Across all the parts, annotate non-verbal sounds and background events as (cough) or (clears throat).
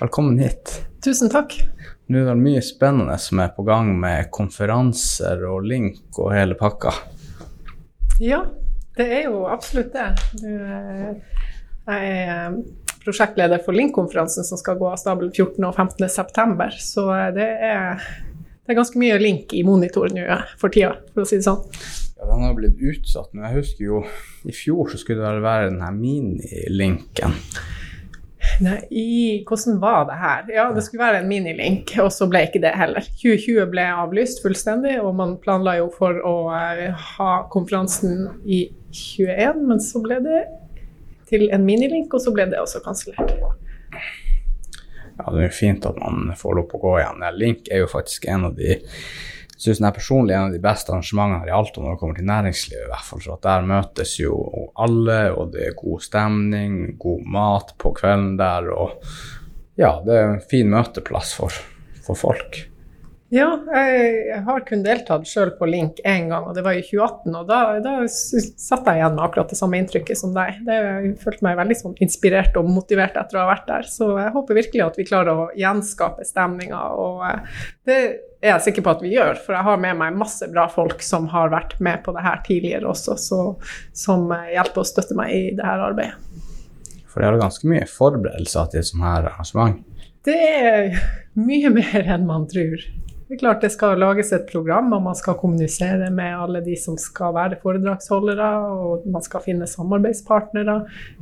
Velkommen hit. Tusen takk. Nå er det mye spennende som er på gang med konferanser og link og hele pakka. Ja, det er jo absolutt det. Jeg er prosjektleder for Link-konferansen som skal gå av stabelen 14. og 15. september. Så det er, det er ganske mye link i monitor nå for tida, for å si det sånn. Ja, Den har blitt utsatt men Jeg husker jo i fjor så skulle det være den her minilinken. Nei, hvordan var det her? Ja, det skulle være en minilink, og så ble ikke det heller. 2020 ble avlyst fullstendig, og man planla jo for å uh, ha konferansen i 21, men så ble det til en minilink, og så ble det også kansellert. Ja, det er jo fint at man får lov å gå igjen. Link er jo faktisk en av de synes jeg personlig en av de beste arrangementene i Alta når det kommer til næringslivet. i hvert fall, for at Der møtes jo alle, og det er god stemning, god mat på kvelden der. og Ja, det er en fin møteplass for, for folk. Ja, jeg har kun deltatt sjøl på Link én gang, og det var i 2018. Og da, da satt jeg igjen med akkurat det samme inntrykket som deg. Det, jeg følte meg veldig sånn, inspirert og motivert etter å ha vært der. Så jeg håper virkelig at vi klarer å gjenskape stemninga. Og eh, det er jeg sikker på at vi gjør, for jeg har med meg masse bra folk som har vært med på det her tidligere også, så, som hjelper og støtter meg i det her arbeidet. For det er ganske mye forberedelser til et sånt her arrangement? Det er mye mer enn man tror. Det er klart det skal lages et program, og man skal kommunisere med alle de som skal være foredragsholdere, og man skal finne samarbeidspartnere.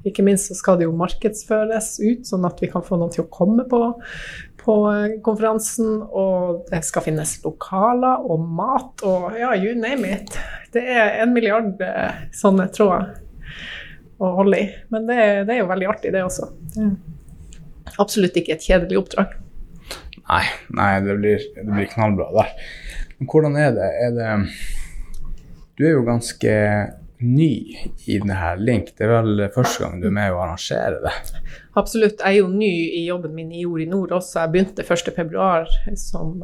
Ikke minst så skal det jo markedsføres ut, sånn at vi kan få noen til å komme på, på konferansen. Og det skal finnes lokaler og mat og ja, you name it. Det er en milliard eh, sånne tråder å holde i. Men det, det er jo veldig artig, det også. Det er absolutt ikke et kjedelig oppdrag. Nei, nei det, blir, det blir knallbra der. Men hvordan er det? er det Du er jo ganske ny i denne her Link. Det er vel første gang du er med å arrangere det? Absolutt. Jeg er jo ny i jobben min i Jord i Nord også. Jeg begynte 1.2 som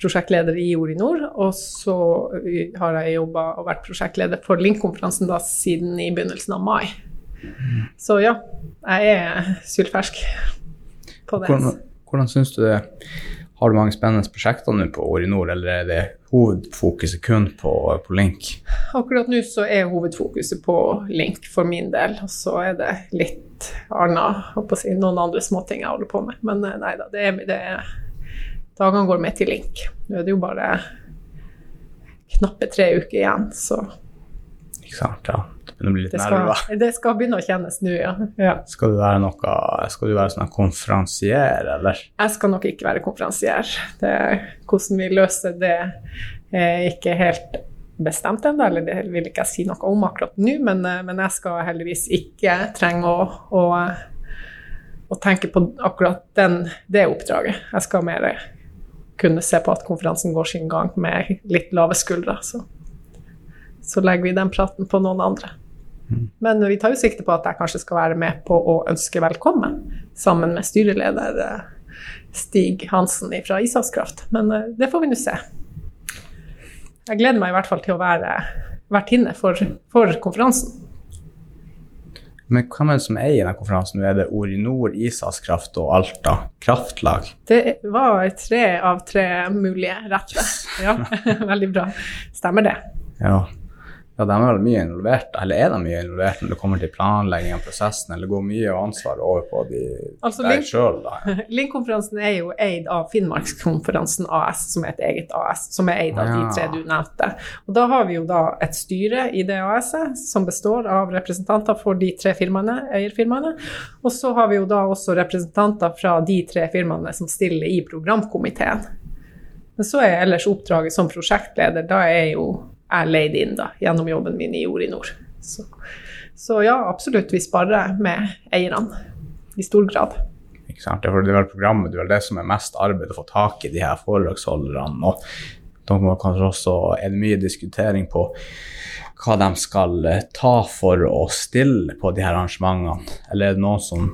prosjektleder i Jord i Nord. Og så har jeg jobba og vært prosjektleder for Link-konferansen siden i begynnelsen av mai. Så ja, jeg er sylfersk på det. Hvordan, hvordan syns du det Har du mange spennende prosjekter nå på Orinor, eller er det hovedfokuset kun på, på Link? Akkurat nå så er hovedfokuset på Link for min del, og så er det litt annet, si, noen andre småting jeg holder på med. Men eh, nei da, det er, det er Dagene går med til Link. Nå er det jo bare knappe tre uker igjen, så Ikke sant, ja begynner å bli litt det skal, (laughs) Det skal begynne å kjennes nå, ja. ja. Skal du være noe, skal du være sånn konferansier, eller? Jeg skal nok ikke være konferansier. Det, hvordan vi løser det, er ikke helt bestemt ennå, eller det vil ikke jeg si noe om akkurat nå, men, men jeg skal heldigvis ikke trenge å, å, å tenke på akkurat den, det oppdraget. Jeg skal mer kunne se på at konferansen går sin gang med litt lave skuldre. Så, så legger vi den praten på noen andre. Men vi tar jo sikte på at jeg kanskje skal være med på å ønske velkommen sammen med styreleder eh, Stig Hansen fra Ishavskraft. Men eh, det får vi nå se. Jeg gleder meg i hvert fall til å være vertinne for, for konferansen. Men hvem er det som eier denne konferansen? Er det Orinor, Ishavskraft og Alta Kraftlag? Det var tre av tre mulige rette. Ja, (laughs) veldig bra. Stemmer det. Ja. Ja, de er vel mye involvert, eller er de mye involvert når det kommer til planlegging av prosessen, eller går mye av ansvaret over på de altså, deg sjøl, da? Ja. (laughs) Link-konferansen er jo eid av Finnmarkskonferansen AS, som er et eget AS, som er eid av ja. de tre du nevnte. Og da har vi jo da et styre i det AS-et som består av representanter for de tre firmaene, eierfirmaene, og så har vi jo da også representanter fra de tre firmaene som stiller i programkomiteen. Men så er ellers oppdraget som prosjektleder, da er jo er leid inn da, gjennom jobben min i Nord. Så, så, ja, absolutt, vi sparer med eierne i stor grad. Ikke sant, Det er vel programmet, det er det som er mest arbeid å få tak i de her foredragsholderne. og da kanskje også er det mye diskutering på hva de skal eh, ta for å stille på de her arrangementene, eller er det noen som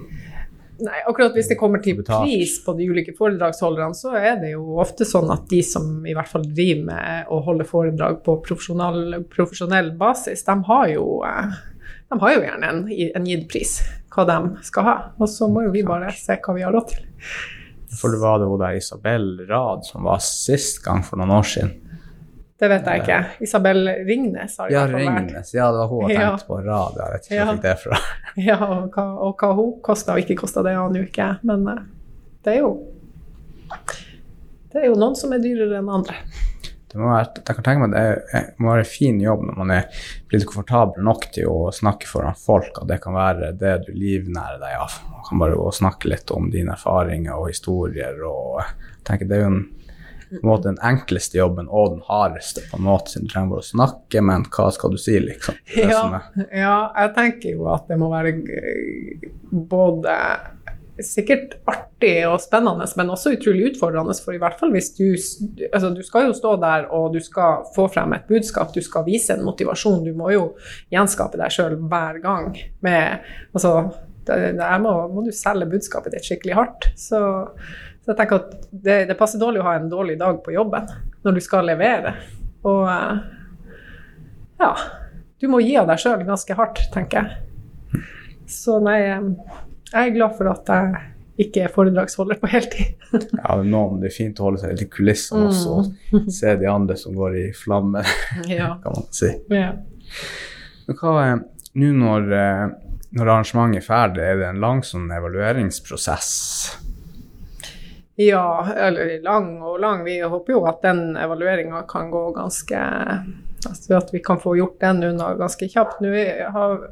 Nei, akkurat hvis det kommer til pris på de ulike foredragsholderne, så er det jo ofte sånn at de som i hvert fall driver med å holde foredrag på profesjonell, profesjonell basis, de har jo eh, de har jo gjerne en, en gitt pris, hva de skal ha. Og så må jo vi bare se hva vi har råd til. For det var det hun der Isabel Rad som var sist gang for noen år siden. Det vet jeg ikke. Isabel Ringnes har i Ja. Ringnes. Ja, det var hun jeg tenkte på. Rad. Jeg vet ikke hvor Ja. jeg fikk det fra. (laughs) Ja, og hva, og hva hun kosta og ikke kosta, det aner jo ikke. Men eh, det er jo Det er jo noen som er dyrere enn andre. Det må være, jeg kan tenke meg det er- det må være en fin jobb når man er blitt komfortabel nok til å snakke foran folk, at det kan være det du livnærer deg av. Man kan bare snakke litt om dine erfaringer og historier. og jeg tenker Det er jo en, på en måte den enkleste jobben og den hardeste, på en måte, siden du trenger bare å snakke, men hva skal du si, liksom? Ja, er- ja, jeg tenker jo at det må være både sikkert artig og spennende, men også utrolig utfordrende. For i hvert fall hvis du Altså, du skal jo stå der og du skal få frem et budskap, du skal vise en motivasjon. Du må jo gjenskape deg sjøl hver gang med Altså, der må, må du selge budskapet ditt skikkelig hardt. Så, så jeg tenker at det, det passer dårlig å ha en dårlig dag på jobben når du skal levere. Og eh, ja, du må gi av deg sjøl ganske hardt, tenker jeg. Så nei, eh, jeg er glad for at jeg ikke er foredragsholder på heltid. (laughs) Ja, er noen, det er fint å holde seg litt i kulissene også, og se de andre som går i flammer, (laughs) ja. kan man si. ja. Men hva er Nå når, eh, når arrangementet er ferdig, er det en lang sånn evalueringsprosess? Ja, eller lang og lang. Vi håper jo at den evalueringa kan gå ganske Altså at vi kan få gjort den unna ganske kjapt. Nå har,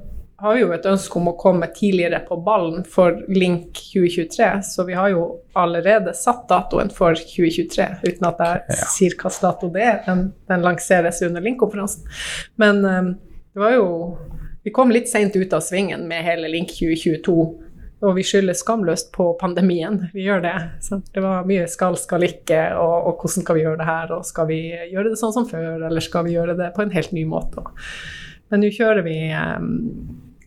har vi jo et ønske om å komme tidligere på ballen for Link 2023, så vi har jo allerede satt datoen for 2023, uten at jeg sier hvilken dato det er. Den, den lanseres under Link-konferansen. Men um, det var jo Vi kom litt seint ut av svingen med hele Link 2022. Og vi skylder skamløst på pandemien. Vi gjør det. Så Det var mye skal, skal ikke, og, og hvordan skal vi gjøre det her? Og skal vi gjøre det sånn som før, eller skal vi gjøre det på en helt ny måte? Men nå kjører vi em,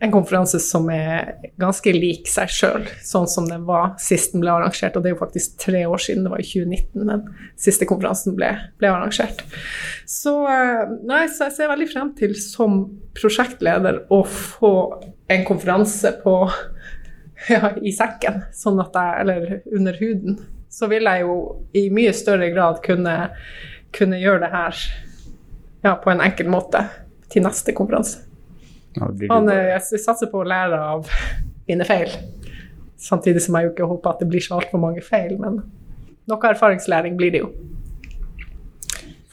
en konferanse som er ganske lik seg sjøl, sånn som den var sist den ble arrangert. Og det er jo faktisk tre år siden, det var i 2019 den siste konferansen ble, ble arrangert. Så, eh, nei, så jeg ser veldig frem til som prosjektleder å få en konferanse på ja, i sekken, sånn at jeg, eller under huden, så vil jeg jo i mye større grad kunne, kunne gjøre det her ja, på en enkel måte til neste konferanse. Ja, jo eh, jeg satser på å lære av mine feil, samtidig som jeg jo ikke håper at det blir så altfor mange feil, men noe erfaringslæring blir det jo.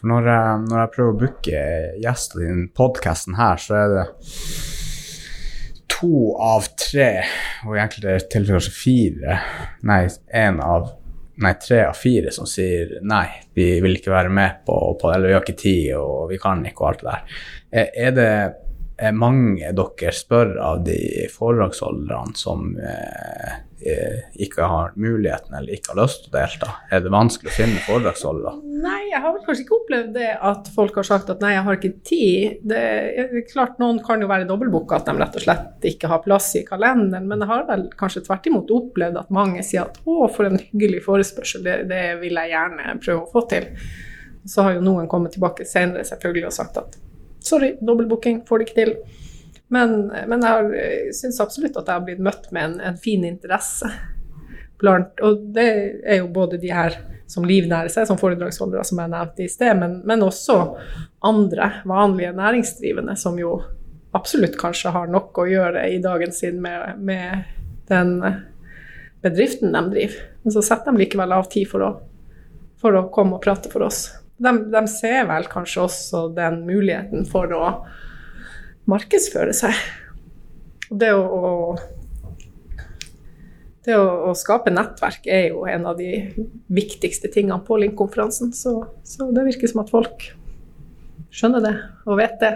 For når jeg, når jeg prøver å booke gjester i denne podkasten her, så er det to av tre, og i enkelte tilfeller kanskje fire, nei, én av Nei, tre av fire som sier nei, vi vil ikke være med på, på eller vi har ikke tid, og vi kan ikke, og alt det der. Er, det mange dere spør av de foredragsholderne som eh, eh, ikke har muligheten eller ikke har lyst til å delta? Er det vanskelig å finne foredragsholdere? Nei, jeg har vel kanskje ikke opplevd det at folk har sagt at nei, jeg har ikke tid. Det er klart Noen kan jo være dobbeltbooka, at de rett og slett ikke har plass i kalenderen. Men jeg har vel kanskje tvert imot opplevd at mange sier at å, for en hyggelig forespørsel, det, det vil jeg gjerne prøve å få til. Så har jo noen kommet tilbake senere selvfølgelig og sagt at sorry, dobbeltbooking, får det ikke til. Men, men jeg syns absolutt at jeg har blitt møtt med en, en fin interesse blant Og det er jo både de her som livnærer seg som foredragsholdere, som jeg nevnte i sted, men, men også andre vanlige næringsdrivende som jo absolutt kanskje har nok å gjøre i dagen sin med, med den bedriften de driver. Men så setter de likevel av tid for å, for å komme og prate for oss. De, de ser vel kanskje også den muligheten for å markedsføre seg. Det å, å det å, å, skape nettverk er jo en av de viktigste tingene på Link-konferansen. Så, så, det virker som at folk skjønner det og vet det.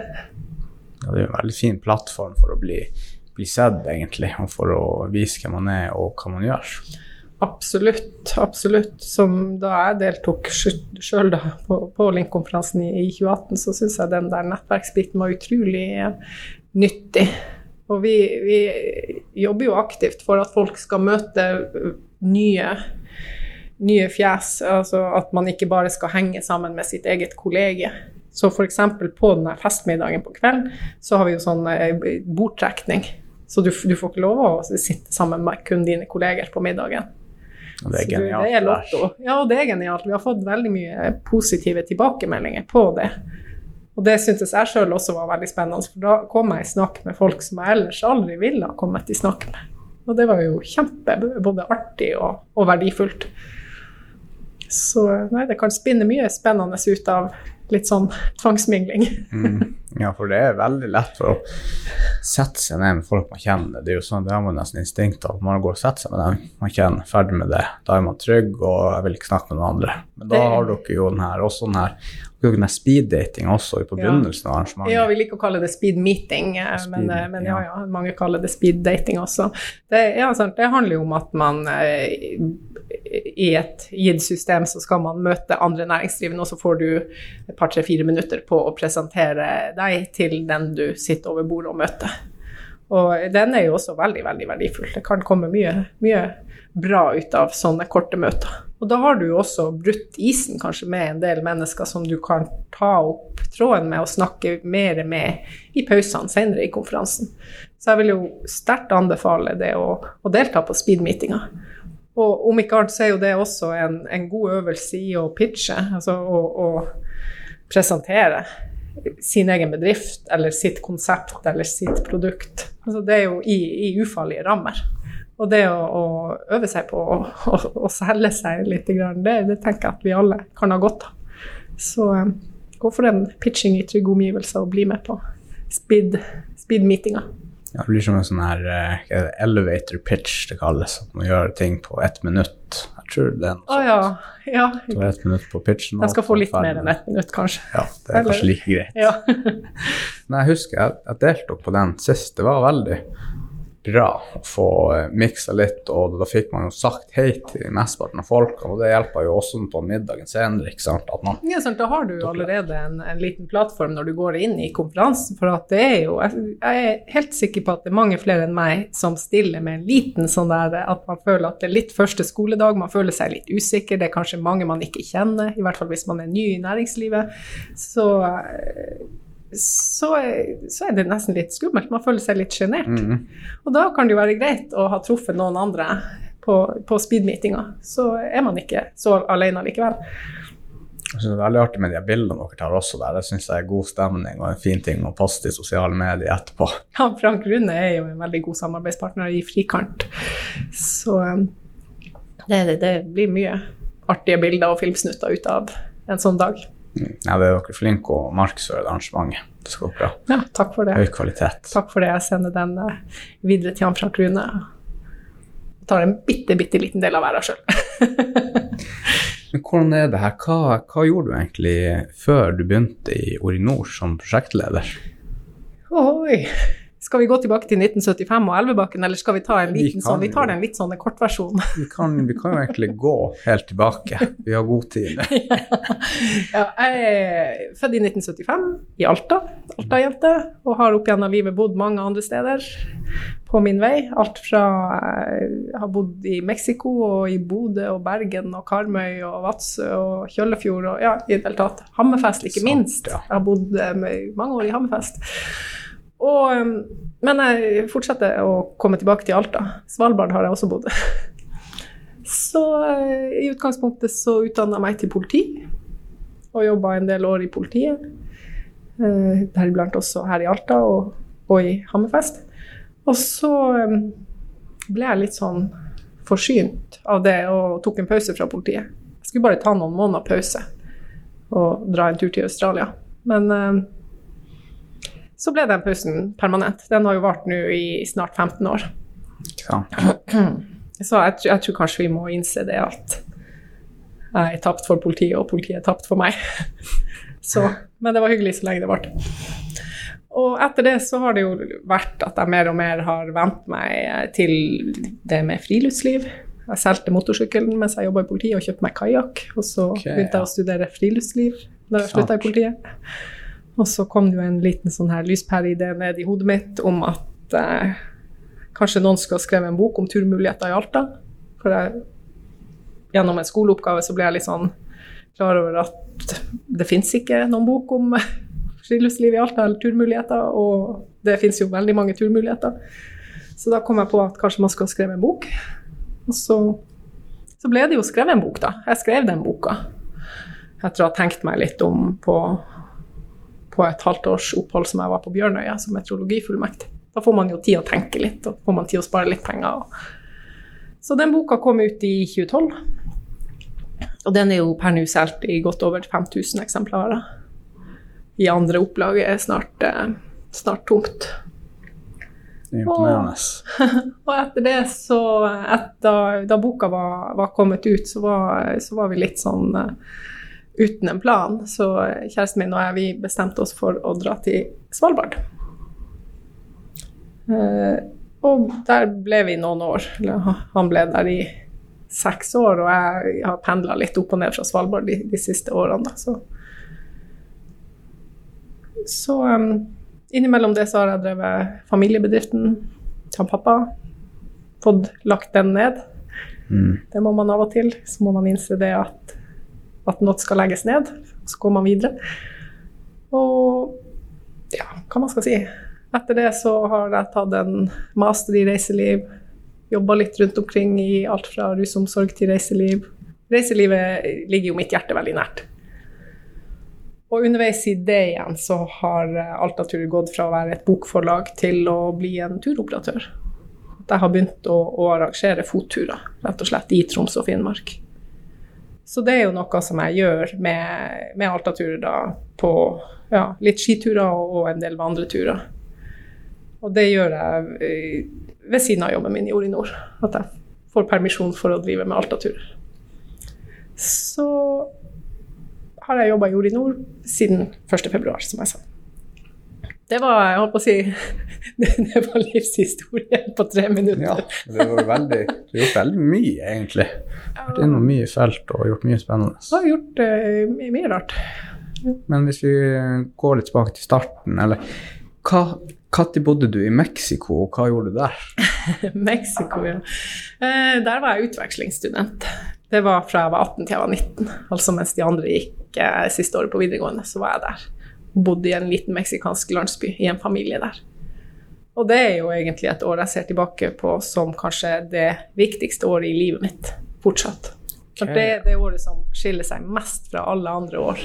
Ja, det er en veldig fin plattform for å bli, bli sett, egentlig, og for å vise hvem man er og hva man gjør. Absolutt. absolutt. Som da jeg deltok sjøl på, på Link-konferansen i, i 2018, så syns jeg den der nettverksbiten var utrolig nyttig. Og vi, vi, jobber jo aktivt for at folk skal møte nye, nye fjes. Altså at man ikke bare skal henge sammen med sitt eget kollege. Så f.eks. på den her festmiddagen på kvelden, så har vi jo sånn eh, bordtrekning. Så du, du får ikke lov å sitte sammen med kun dine kolleger på middagen. Det er genialt. Det er lotto. Ja, det er genialt. Vi har fått veldig mye positive tilbakemeldinger på det. Og det syntes jeg sjøl også var veldig spennende, for da kom jeg i snakk med folk som jeg ellers aldri ville ha kommet i snakk med. Og det var jo kjempe, både artig og, og verdifullt. Så nei, det kan spinne mye spennende ut av litt sånn tvangsmingling. Mm. Ja, for det er veldig lett for å sette seg ned med folk man kjenner. Det er jo sånn, det har man nesten instinkt av. Man går og setter seg med dem man kjenner, ferdig med det. Da er man trygg, og jeg vil ikke snakke med noen andre. Men da Det- har dere jo den her, også den her, dere speed-dating også på Ja. av arrangementet. Ja, vi liker å kalle det speed meeting, eh, men, eh, men ja, ja. mange kaller det speed dating også. Det, ja, det handler jo om at man eh, i et gitt system så skal man møte andre næringsdrivende, og så får du et par, tre, fire minutter på å presentere deg til den du sitter over bordet og møter. Og den er jo også veldig, veldig verdifull. Det kan komme mye, mye bra ut av sånne korte møter. Og da har du jo også brutt isen kanskje med en del mennesker som du kan ta opp tråden med og snakke mer med i pausene senere i konferansen. Så jeg vil jo sterkt anbefale det å, å delta på speed-meetinga. Og om ikke annet så er jo det også en, en god øvelse i å pitche, altså å, å presentere sin egen bedrift eller sitt konsept eller sitt produkt. Altså det er jo i, i ufarlige rammer. Og det å, å øve seg på å, å, å selge seg litt, det, det tenker jeg at vi alle kan ha godt av. Så um, gå for en pitching i trygge omgivelser og bli med på speed- speed-meetinga. Ja, det blir som en sånn her uh, elevator pitch det kalles, at man gjør ting på ett minutt. Jeg tror det er noe Å ja. ja. Så ett minutt på pitchen. Jeg skal få litt mer enn ett minutt, kanskje. Ja, det er Eller- kanskje like greit. Ja. (laughs) Men jeg husker jeg, jeg deltok på den sist. Det var veldig bra å få uh, miksa litt, og da fikk man jo sagt hei til mesteparten av folk, og det hjelper jo også på middagen senere, ikke sant. Man Ja, sant, da har du allerede en, en liten plattform når du går inn i konferansen. For at det er jo jeg er helt sikker på at det er mange flere enn meg som stiller med en liten sånn der at man føler at det er litt første skoledag, man føler seg litt usikker, det er kanskje mange man ikke kjenner, i hvert fall hvis man er ny i næringslivet. Så eh, så, så er det nesten litt skummelt. Man føler seg litt sjenert. Mm. Og da kan det jo være greit å ha truffet noen andre på, på speed-meetinga. Så er man ikke så alene likevel. Jeg synes det er veldig artig med de bildene dere tar også der. Det syns jeg er god stemning og en fin ting å poste i sosiale medier etterpå. Ja, Frank Rune er jo en veldig god samarbeidspartner i Frikant. Så um, det, det, det blir mye artige bilder og filmsnutter ut av en sånn dag. Ja, det er dere flinke å markedsføre det arrangementet. Det skal gå bra. Ja, takk for det. Høy kvalitet. Takk for det. Jeg sender den eh, videre til han Frank Rune. Og tar en bitte, bitte liten del av verden sjøl. (laughs) Men hvordan er det her? Hva, hva gjorde du egentlig før du begynte i Orinor som prosjektleder? Oi. Skal vi gå tilbake til 1975 og Elvebakken, eller skal vi ta en Vi liten kan sånn Vi tar den litt sånn kortversjonen. (laughs) Vi vi kan jo egentlig gå helt tilbake. Vi har god tid. (laughs) ja, jeg er født i 1975 i Alta, Alta-jente, og har opp gjennom livet bodd mange andre steder på min vei. Alt fra Jeg har bodd i Mexico og i Bodø og Bergen og Karmøy og Vadsø og Kjøllefjord og ja, i det hele tatt. Hammerfest, ikke minst. Jeg har bodd eh, mange år i Hammerfest. Og, um, men jeg fortsetter å komme tilbake til Alta. Svalbard har jeg også bodd. Så eh, i utgangspunktet så utdanna jeg meg til politi, og jobba en del år i politiet. Eh, Deriblant også her i Alta og, og i Hammerfest. Og så eh, ble jeg litt sånn forsynt av det og tok en pause fra politiet. Jeg skulle bare ta noen måneder pause og dra en tur til Australia. Men eh, så ble den pausen permanent. Den har jo vart nå i snart 15 år. Ja. (clears throat) Så jeg, jeg tror kanskje vi må innse det at jeg er tapt for politiet, og politiet er tapt for meg. (laughs) Så, men det var hyggelig så lenge det varte. Og etter det så har det jo vært at jeg mer og mer har vent meg til det med friluftsliv. Jeg solgte motorsykkelen mens jeg jobba i politiet og kjøpte meg kajakk. Og så okay, begynte jeg å studere friluftsliv da jeg slutta i politiet. Og så kom det jo en liten sånn her lyspæreidé ned i hodet mitt om at eh, kanskje noen skulle ha skrevet en bok om turmuligheter i Alta. For jeg, gjennom en skoleoppgave så ble jeg litt sånn klar over at det fins ikke noen bok om (laughs) friluftsliv i Alta eller turmuligheter, og det fins jo veldig mange turmuligheter. Så da kom jeg på at kanskje man skulle skrive en bok. Og så, så, ble det jo skrevet en bok, da. Jeg skrev den boka etter å ha tenkt meg litt om på, på et halvt års opphold som jeg var på Bjørnøya som meteorologifullmektig. Da får man jo tid å tenke litt, og får man tid å spare litt penger. Så den boka kom ut i 2012. Og den er jo per nå solgt i godt over 5000 eksemplarer. I andre opplag er snart, eh, snart tomt. Imponerende. Og, (laughs) og etter det, så et, da, da, boka var, var, kommet ut, så var, så var vi litt sånn uh, uten en plan. Så kjæresten min og jeg vi bestemte oss for å dra til Svalbard. Uh, og der ble vi noen år. Han ble der i seks år, og jeg har pendla litt opp og ned fra Svalbard de, de siste årene. Da. Så, så um, Innimellom det så har jeg drevet familiebedriften til han pappa. Fått lagt den ned. Mm. Det må man av og til. Så må man innse det at, at noe skal legges ned. Så går man videre. Og ja, hva man skal si. Etter det så har jeg tatt en master i reiseliv. Jobba litt rundt omkring i alt fra rusomsorg til reiseliv. Reiselivet ligger jo mitt hjerte veldig nært. Og underveis i det igjen så har Altatur gått fra å være et bokforlag til å bli en turoperatør. Jeg har begynt å, å arrangere fotturer, rett og slett, i Troms og Finnmark. Så det er jo noe som jeg gjør med, med Altatur da, på ja, litt skiturer og, og en del vandreturer. Og det gjør jeg eh, ved siden av jobben min i Orinor. At jeg får permisjon for å drive med Altatur. Så har jeg jobba i Orinor siden 1.2, som jeg sa. Det var jeg holdt på å si, (laughs) det, var livshistorie på tre minutter. Ja, det var veldig, du har gjort veldig mye, egentlig. Vært innom mye felt og gjort mye spennende. Jeg har gjort uh, mye rart. Men hvis vi går litt tilbake til starten, eller hva når bodde du i Mexico, og hva gjorde du der? (laughs) Mexico, ja. Eh, der var jeg utvekslingsstudent. Det var fra jeg var 18 til jeg var 19. Altså mens de andre gikk eh, siste året på videregående, så var jeg der. Bodde i en liten meksikansk landsby, i en familie der. Og det er jo egentlig et år jeg ser tilbake på som kanskje det viktigste året i livet mitt fortsatt. For det er det året som skiller seg mest fra alle andre år.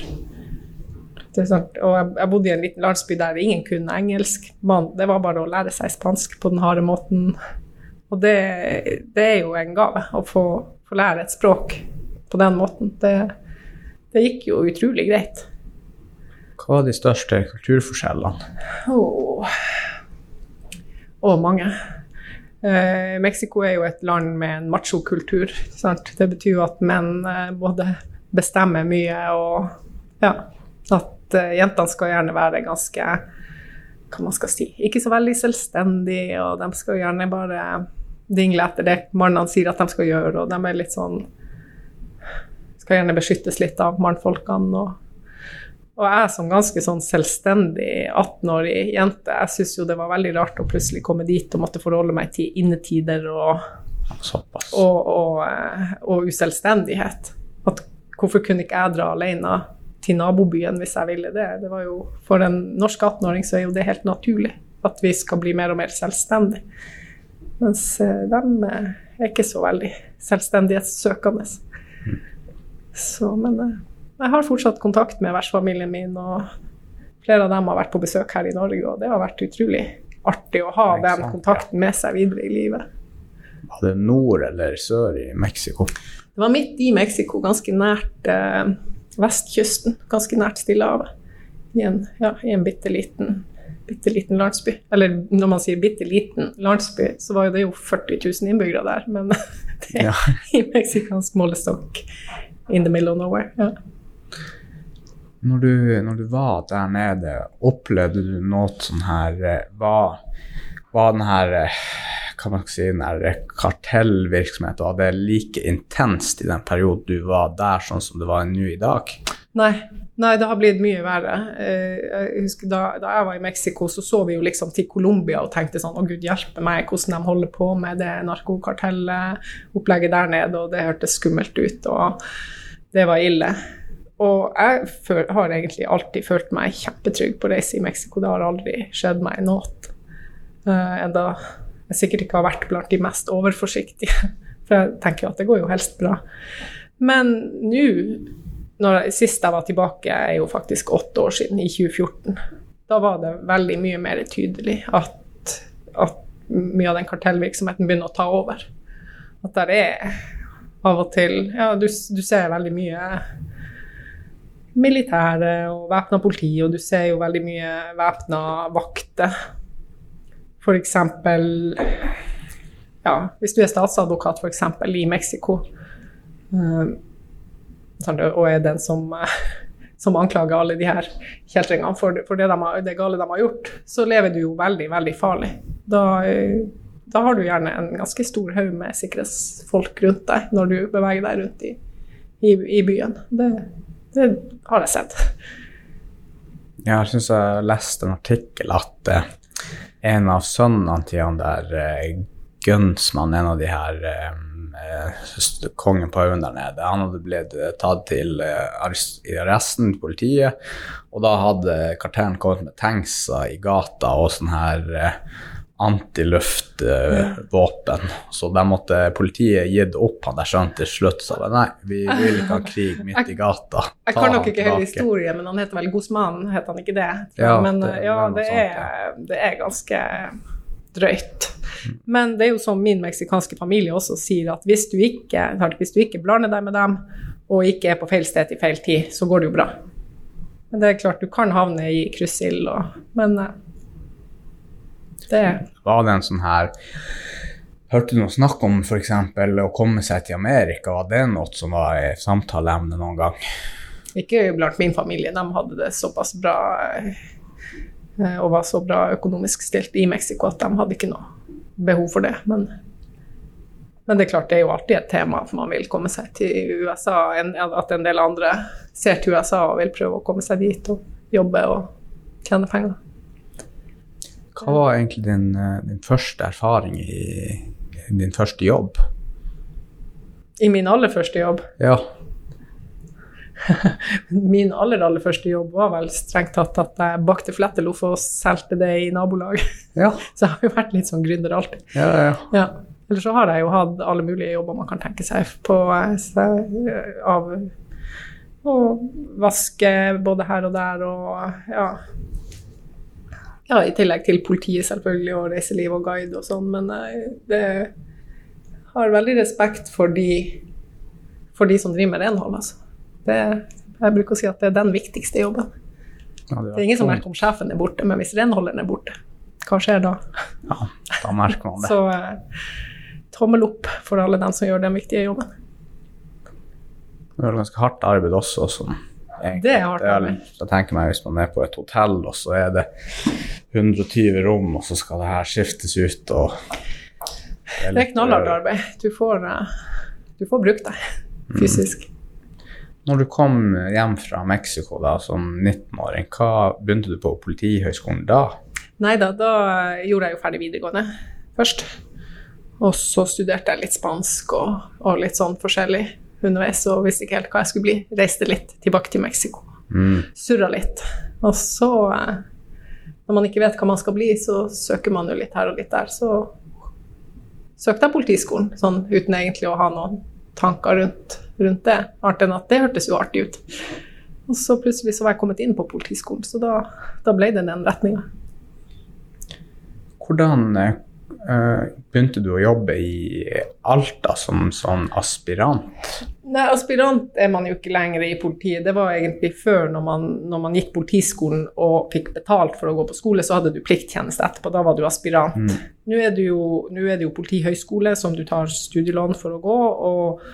Og jeg, bodde i en liten landsby der ingen kunne engelsk. Man, det var bare å lære seg spansk på den harde måten. Og det, det er jo en gave å få få lære et språk på den måten. Det, det gikk jo utrolig greit. Hva er de største kulturforskjellene? Oh. oh, mange. Eh, Mexico er jo et land med en machokultur. Det betyr jo at menn eh, både bestemmer mye og ja, at eh, jentene skal gjerne være ganske hva man skal si, ikke så veldig selvstendige, og de skal gjerne bare dingle etter det mannene sier at de skal gjøre, og de er litt sånn Skal gjerne beskyttes litt av mannfolkene. Og, og jeg som ganske sånn selvstendig 18-årig jente, jeg syns jo det var veldig rart å plutselig komme dit og måtte forholde meg til innetider og, og, og, eh, og uselvstendighet. At hvorfor kunne ikke jeg dra alene til nabobyen hvis jeg ville det? det var jo, for en norsk 18-åring så er jo det helt naturlig at vi skal bli mer og mer selvstendige. Mens eh, de eh, er ikke så veldig selvstendighetssøkende. Så, men jeg har fortsatt kontakt med vertsfamilien min, og flere av dem har vært på besøk her i Norge, og det har vært utrolig artig å ha den kontakten med seg videre i livet. Var det nord eller sør i Mexico? Det var midt i Mexico, ganske nært eh, vestkysten. Ganske nært Stillehavet. I en, ja, i en bitte liten bitte liten landsby. Eller når man sier bitte liten landsby, så var det jo 40 000 innbyggere der. Men (laughs) det er ja. i meksikansk målestokk in the middle of nowhere. Ja. Når, du, når du, var der nede, opplevde du noe sånn her eh, Var, var den her kan hva man si, den her kartellvirksomheten, var det like intenst i den perioden du var der, sånn som det var nå i dag? Nei, Nei, det har blitt mye verre. Eh, jeg husker da, da, jeg var i Mexico, så så vi jo liksom til Colombia og tenkte sånn Å, gud hjelpe meg, hvordan de holder på med det narkokartellet, opplegget der nede, og det hørtes skummelt ut, og det var ille. Og jeg føl, har egentlig alltid følt meg kjempetrygg på reise i Mexico. Det har aldri skjedd meg noe. Uh, enda jeg sikkert ikke har vært blant de mest overforsiktige. (laughs) For jeg tenker jo at det går jo helst bra. Men nå, sist jeg var tilbake, er jo faktisk åtte år siden, i 2014. Da var det veldig mye mer tydelig at, at mye av den kartellvirksomheten begynner å ta over. At det er av og til Ja, du, du ser veldig mye militære og væpna politi, og du ser jo veldig mye væpna vakter. Eksempel ja, hvis du er statsadvokat for eksempel, i Mexico, um, og er den som, som, anklager alle de her kjeltringene for, for det, de det, gale de har gjort, så lever du jo veldig, veldig farlig. Da, da har du gjerne en ganske stor haug med sikkerhetsfolk rundt deg når du beveger deg rundt i, i, i byen. Det, det, har jeg sett. Ja, jeg syns jeg leste en artikkel at eh, en av sønnene til han der eh, Gunsmann, en av de her eh, kongen på haugen der nede, han hadde blitt tatt til i arresten, politiet, og da hadde kartellen kommet med tankser i gata og sånn her eh, antiluftvåpen. Uh, så de måtte politiet gitt opp han der sønnen til slutt. Så nei, vi vil ikke ha krig midt i gata. Ta jeg kan nok ikke hele historien, men han heter vel Guzman, heter han ikke det? Ja, men det, ja, det, sånt, er, det er ganske drøyt. Men det er jo som min meksikanske familie også sier, at hvis du ikke, hvis du ikke blander deg med dem, og ikke er på feil sted til feil tid, så går det jo bra. Men det er klart, du kan havne i kryssild, men eh, det Var det en sånn her Hørte du noe snakk om f.eks. å komme seg til Amerika? Var det noe som var i samtaleemne noen gang? Ikke blant min familie, de hadde det såpass bra Eh, og var så bra økonomisk stilt i Mexico at de hadde ikke noe behov for det. Men, men det er klart, det er jo alltid et tema at man vil komme seg til USA, at en del andre ser til USA og vil prøve å komme seg dit og jobbe og tjene penger. Hva var egentlig din, eh, din første erfaring i din første jobb? I min aller første jobb? Ja. (laughs) Min aller aller første jobb var vel strengt tatt at jeg bakte fletteloff og solgte det i nabolag. (laughs) Ja. Så jeg har jo vært litt sånn gründer alltid. Ja, ja. ja. Eller så har jeg jo hatt alle mulige jobber man kan tenke seg på av å vaske både her og der og ja. Ja. I tillegg til politiet selvfølgelig og reiseliv og guide og sånn, men jeg det har veldig respekt for de, for de som driver med renhold, altså. Det, jeg bruker å si at det er den viktigste jobben. Ja, det, det, er ingen som merker om sjefen er borte, men hvis renholderen er borte, hva skjer da? Ja, da merker man det. (laughs) Så eh, tommel opp for alle dem som gjør den viktige jobben. Det er ganske hardt arbeid også. Som, det er hardt arbeid. Jeg tenker meg Hvis man er på et hotell, og så er det 120 rom, og så skal det her skiftes ut og Det er, det er knallhardt arbeid. Du får, eh, du får brukt deg fysisk. Mm. Når du kom hjem fra Mexico da, som 19-åring, hva begynte du på Politihøgskolen da? Nei da, da gjorde jeg jo ferdig videregående først. Og så studerte jeg litt spansk og, og litt sånn forskjellig underveis og visste ikke helt hva jeg skulle bli. Reiste litt tilbake til Mexico. Mm. Surra litt. Og så, eh, når man ikke vet hva man skal bli, så søker man jo litt her og litt der. Så søkte jeg Politiskolen, sånn uten egentlig å ha noen tanker rundt, rundt det, annet enn at det hørtes jo artig ut. Og så plutselig så var jeg kommet inn på Politiskolen, så da, da ble det den retninga. Hvordan uh, begynte du å jobbe i Alta som sånn aspirant? Nei, aspirant er man jo ikke lenger i politiet. Det var egentlig før, når man, når man gikk Politiskolen og fikk betalt for å gå på skole, så hadde du plikttjeneste etterpå. Da var du aspirant. Mm. Nå, er det jo, nå er det jo Politihøgskole som du tar studielån for å gå. og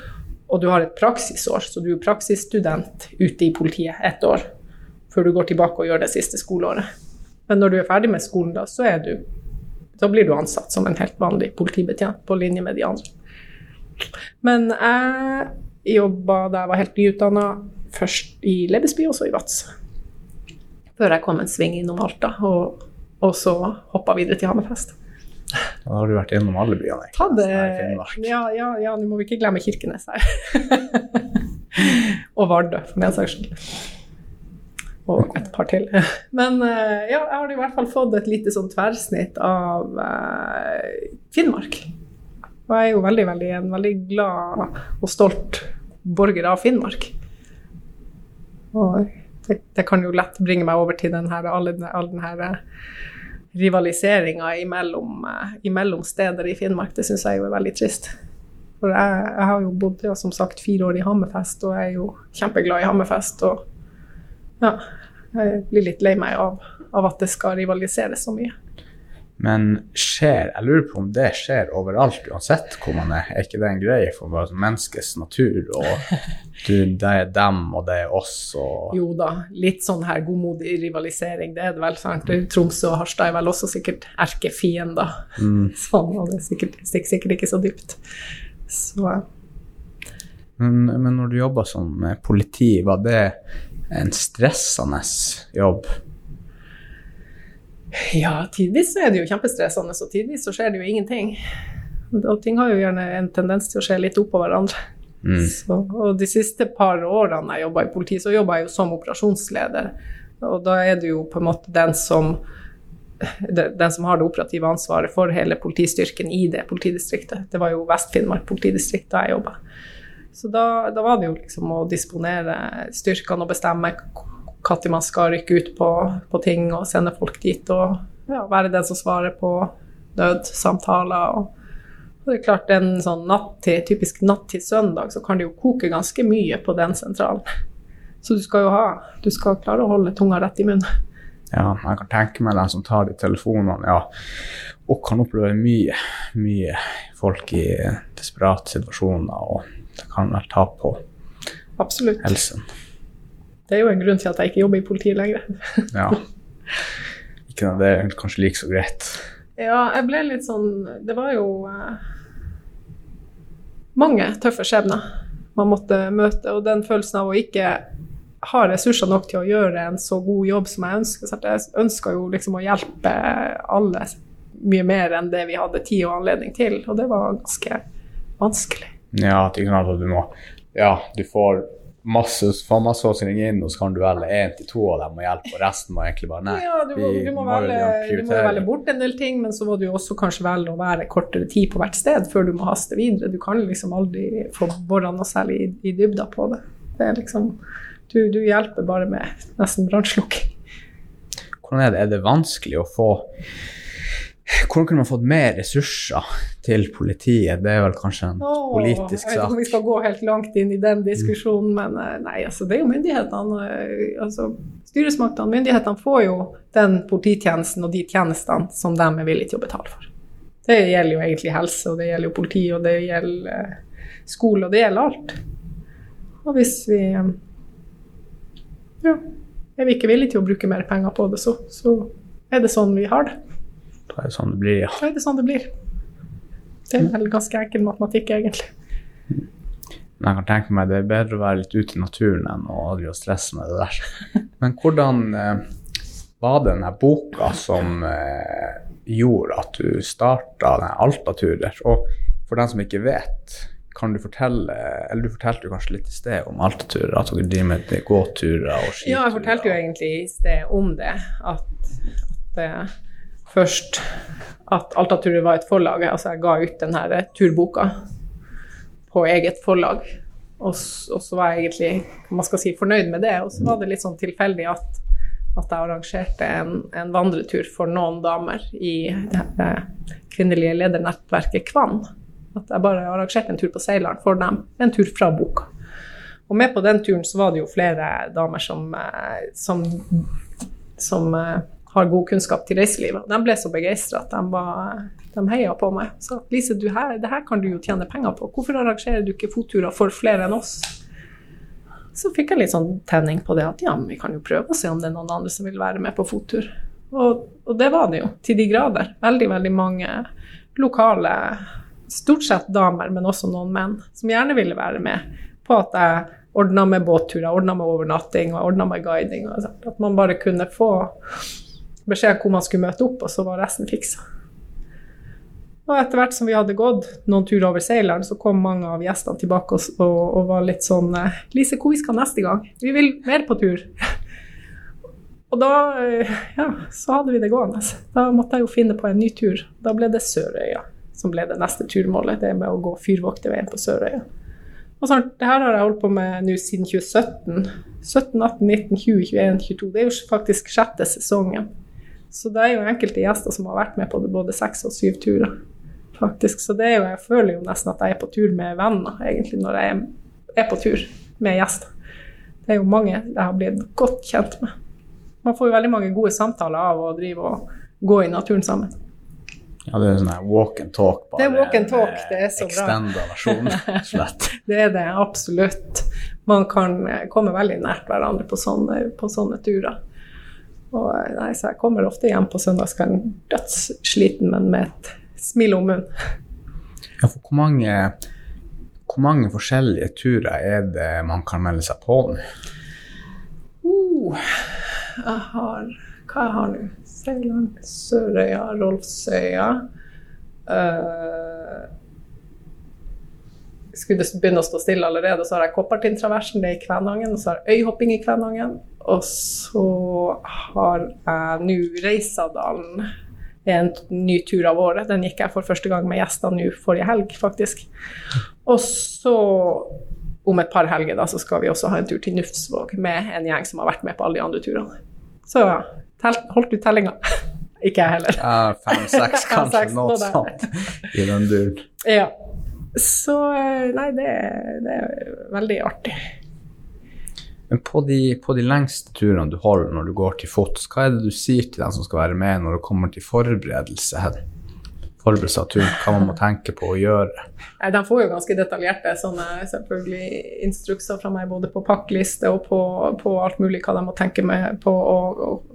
og du har et praksisår, så du er praksisstudent ute i politiet ett år før du går tilbake og gjør det siste skoleåret. Men når du er ferdig med skolen, da, så er du Da blir du ansatt som en helt vanlig politibetjent på linje med de andre. Men jeg jobba da jeg var helt nyutdanna, først i Lebesby og så i Vadsø. Før jeg kom en sving innom Alta, og, og så hoppa videre til Hammerfest. Da har du vært innom alle byene. Ta det, ja, ja, ja, nå må vi ikke glemme Kirkenes her. (laughs) Og Vardø, for den saks skyld. Og et par til. (laughs) Men eh, ja, jeg har i hvert fall fått et lite sånn tverrsnitt av eh, Finnmark. Og jeg er jo veldig, veldig, en veldig glad og stolt borger av Finnmark. Og det, det kan jo lett bringe meg over til den her, all, all den eh, rivaliseringa imellom, imellom steder i Finnmark. Det syns jeg jo er veldig trist. For jeg, jeg har jo bodd ja, som sagt fire år i Hammerfest, og jeg er jo kjempeglad i Hammerfest. Og ja, jeg blir litt lei meg av, av at det skal rivaliseres så mye. Men skjer, jeg lurer på om det skjer overalt, uansett hvor man er. Er ikke det en greie for bare menneskets natur? Og du, det er dem, og det er oss, og Jo da, litt sånn her godmodig rivalisering, det er det vel. sant? Tromsø og Harstad er vel også sikkert erkefiender. mm. (laughs) Sånn, og det stikker sikkert, sikkert ikke så dypt. Så men, men når du jobber som politi, var det en stressende jobb? Ja, tidvis er det jo kjempestressende, og tidvis så skjer det jo ingenting. Og ting har jo gjerne en tendens til å skje litt oppå hverandre. Mm. Så, og de siste par årene jeg jobba i politiet, så jobba jeg jo som operasjonsleder. Og da er det jo på en måte den som den som har det operative ansvaret for hele politistyrken i det politidistriktet. Det var jo Vest-Finnmark politidistrikt da jeg jobba. Så da, da, var det jo liksom å disponere styrkene og bestemme når man skal rykke ut på, på, ting og sende folk dit, og ja, være den som svarer på nødsamtaler. Og, det er klart, en sånn natt til, typisk natt til søndag, så kan det jo koke ganske mye på den sentralen. Så du skal jo ha Du skal klare å holde tunga rett i munnen. Ja, jeg kan tenke meg den som tar de telefonene, ja, og kan oppleve mye, mye folk i desperate situasjoner, og det kan vel ta på Absolutt. helsen. Det er jo en grunn til at jeg ikke jobber i politiet lenger. (laughs) ja. Ikke det er kanskje like så greit. Ja, jeg ble litt sånn Det var jo eh, mange tøffe skjebner man måtte møte, og den følelsen av å ikke ha ressurser nok til å gjøre en så god jobb som jeg ønsker. Så jeg ønska jo liksom å hjelpe alle mye mer enn det vi hadde tid og anledning til, og det var ganske vanskelig. Ja, at du må Ja, du får masse får masse å inn, og så kan du velge én til to av dem og hjelpe, og resten må egentlig bare nei. Ja, du må, du må, velge, du må velge bort en del ting, men så må du også kanskje velge å være kortere tid på hvert sted før du må haste videre. Du kan liksom aldri få bora noe særlig i, i dybda på det. Det er liksom du, du hjelper bare med nesten brannslukking. Hvordan er det? Er det vanskelig å få hvordan kunne man fått mer ressurser til politiet? Det er vel kanskje en Åh, politisk sak? Jeg vet ikke om vi skal gå helt langt inn i den diskusjonen, men eh, nei, altså, det er jo myndighetene. Eh, altså, styresmaktene, myndighetene får jo den polititjenesten og de tjenestene som de er villige til å betale for. Det gjelder jo egentlig helse, og det gjelder jo politi, og det gjelder eh, skole, og det gjelder alt. Og hvis vi ja, er vi ikke villige til å bruke mer penger på det, så, så er det sånn vi har det. Da er det sånn det blir, ja. Da er det sånn det blir. Det er vel ganske enkel matematikk, egentlig. Men jeg kan tenke meg det er bedre å være litt ute i naturen enn å aldri stresse med det der. Men hvordan eh, var det denne boka som eh, gjorde at du starta Alta-turer? Og for den som ikke vet, kan du fortelle Eller du fortalte jo kanskje litt i sted om Alta-turer, at dere driver med gåturer og skiturer? Ja, jeg fortalte jo egentlig i sted om det. At, at uh, først at Alta-turer var et forlag. Altså jeg ga ut den her turboka på eget forlag. Og, og, så var jeg egentlig man skal si, fornøyd med det. Og så var det litt sånn tilfeldig at, at jeg arrangerte en, en, vandretur for noen damer i det kvinnelige ledernettverket Kvann. At jeg bare arrangerte en tur på Seilaren for dem. En tur fra boka. Og med på den turen så var det jo flere damer som, eh, som, som eh, har god kunnskap til reiselivet. De ble så begeistra at de, var, de heia på meg. Så Lise, du her, det her kan du jo tjene penger på. Hvorfor arrangerer du ikke fotturer for flere enn oss? Så fikk jeg litt sånn tenning på det at ja, vi kan jo prøve å se om det er noen andre som vil være med på fottur. Og, og det var det jo, til de grader. Veldig, veldig mange lokale stort sett damer, men også noen menn, som gjerne ville være med på at jeg ordna med båtturer, ordna med overnatting og ordna med guiding. At man bare kunne få beskjed hvor man skulle møte opp, og så var resten fiksa. Og etter hvert som vi hadde gått noen turer over Seileren, så kom mange av gjestene tilbake og, og, og var litt sånn eh, Lise, hvor vi skal neste gang? Vi vil mer på tur. (laughs) og da eh, ja, så hadde vi det gående. Da måtte jeg jo finne på en ny tur. Da ble det Sørøya som ble det neste turmålet. Det med å gå Fyrvokterveien på Sørøya. Og sånn, det her har jeg holdt på med nå siden 2017. 17, 18, 19, 20, 21, 22. Det er jo faktisk sjette sesongen. Så det er jo enkelte gjester som har vært med på både seks og syv turer faktisk. Så det er jo, jeg føler jo nesten at jeg er på tur med venner, egentlig, når jeg er på tur med gjester. Det er jo mange jeg har blitt godt kjent med. Man får jo veldig mange gode samtaler av å drive og gå i naturen sammen. Ja, det er sånn walk and talk. Bare, det er walk and talk, det er så bra. versjon, (laughs) slett. det er det, absolutt. Man kan komme veldig nært hverandre på sånne, på sånne turer. Og, nei, så jeg kommer ofte hjem på søndagskvelden dødssliten, men med et smil om munnen. Ja, for hvor mange, hvor mange forskjellige turer er det man kan melde seg på nå? Uh, jeg har Hva jeg har nå? Seiland, Sørøya, Rolfsøya uh, Skulle det begynne å stå stille allerede, så har jeg Koppartinntraversen, det er i Kvænangen. Og så har jeg øyhopping i Kvænangen. Og så har jeg nå Reisadalen en ny tur av året. Den gikk jeg for første gang med gjester nå forrige helg, faktisk. Og så om et par helger da, så skal vi også ha en tur til Nufsvåg med en gjeng som har vært med på alle de andre turene. Så ja, holdt du tellinga? (laughs) Ikke jeg heller. Ja, Fem-seks, (laughs) kanskje. Noe sånt i den duren. Ja. Så eh, nei, det, det er veldig artig. Men på de, på de, lengste turene du holder når du går til fots, hva er det du sier til dem som skal være med når det kommer til forberedelse? Forberedelse av turen, hva man må tenke på å gjøre? Nei, de får jo ganske detaljerte sånne selvfølgelig instrukser fra meg, både på pakkliste og på, på, alt mulig hva de må tenke med på å,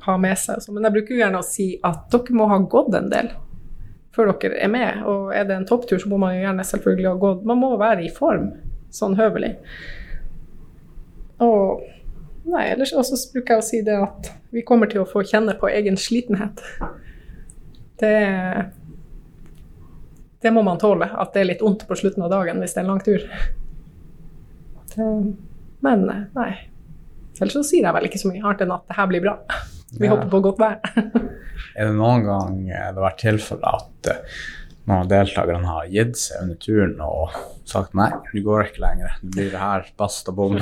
ha med seg. Men jeg bruker jo gjerne å si at dere må ha gått en del før dere er med. Og er det en topptur, så må man jo gjerne selvfølgelig ha gått. Man må være i form, sånn høvelig. Og nei, ellers også bruker jeg å si det at vi kommer til å få kjenne på egen slitenhet. Det, det må man tåle, at det er litt vondt på slutten av dagen hvis det er en lang tur. Det, men nei. Ellers så sier jeg vel ikke så mye annet enn at det her blir bra. Vi ja. håper på godt vær. er det noen gang det har vært tilfelle at noen av deltakerne har gitt seg under turen og sagt nei, du går ikke lenger, det blir her bast og bom?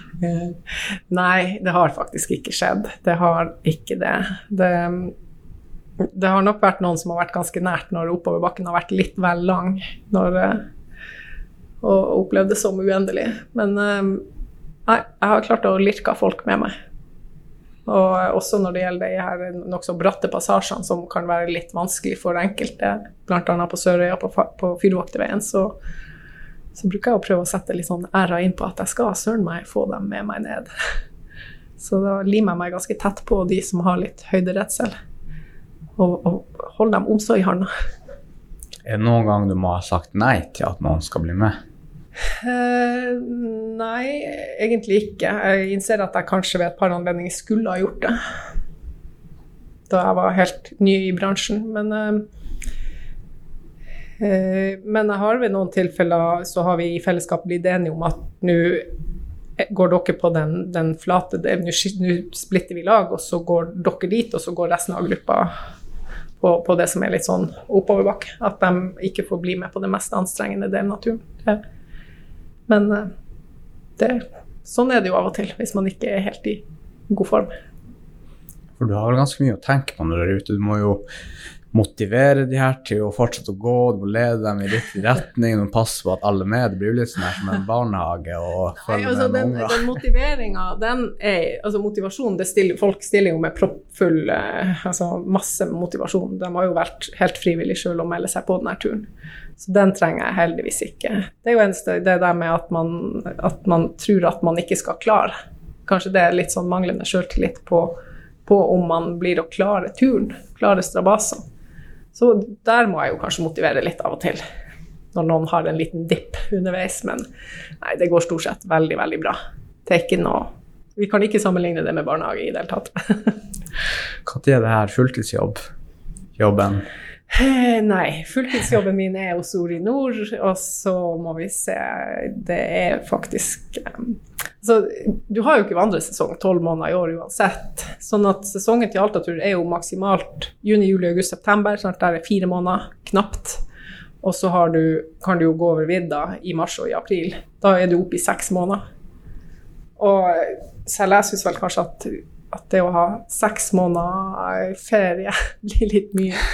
(laughs) nei, det har faktisk ikke skjedd. Det har ikke det. det. det. har nok vært noen som har vært ganske nært når oppoverbakken har vært litt vel lang. Når, og opplevd det som uendelig. Men eh, nei, jeg har klart å lirke folk med meg. Og også når det gjelder de her nokså bratte passasjene som kan være litt vanskelig for enkelte, bl.a. på Sørøya på, på Fyrvokterveien, så, så, bruker jeg å prøve å sette litt sånn æra inn på at jeg skal søren meg få dem med meg ned. (laughs) Så da limer jeg meg ganske tett på de som har litt høyderedsel, og, og holder dem omsorg i hånda. Er det noen gang du må ha sagt nei til at noen skal bli med? Uh, nei, egentlig ikke. Jeg innser at jeg kanskje ved et par anledninger skulle ha gjort det. Da jeg var helt ny i bransjen. Men, uh, uh, men jeg har ved noen tilfeller så har vi i fellesskap blitt enige om at nå går dere på den, den flate Nå splitter vi lag, og så går dere dit, og så går resten av gruppa på, på det som er litt sånn oppoverbakke. At de ikke får bli med på det mest anstrengende delen av turen. Men eh, det, sånn er det jo av og til, hvis man ikke er helt i god form. For du har vel ganske mye å tenke på når du er ute. Du må jo motivere de her til å fortsette å gå, du må lede dem i riktig retning, du må passe på at alle er med. Det blir jo litt sånn her som en barnehage og følge altså, med den, den motiveringa, den er Altså motivasjon, det stiller, folk stiller jo med proppfull eh, Altså masse motivasjon. De har jo vært helt frivillige sjøl å melde seg på denne turen. Så den trenger jeg heldigvis ikke. Det er jo eneste det der med at man, at man tror at man ikke skal klare. Kanskje det er litt sånn manglende sjøltillit på, på, om man blir å klare turen, klare strabasene. Så der må jeg jo kanskje motivere litt av og til, når noen har en liten dipp underveis. Men nei, det går stort sett veldig, veldig bra. Er ikke noe Vi kan ikke sammenligne det med barnehage i det hele tatt. (laughs) Når er det her fulltidsjobb? Jobben? Eh, Nei, fulltidsjobben min er hos Orinor, og så må vi se Det er faktisk um, altså, Du har jo ikke vandresesong tolv måneder i år uansett. Sånn at sesongen til Altatur er jo maksimalt juni, juli, august, september. Snart at der er fire måneder, knapt. Og så har du, kan du jo gå over vidda i mars og i april. Da er du oppe i seks måneder. Og selv jeg syns vel kanskje at, at det å ha seks måneder ferie (laughs) blir litt mye.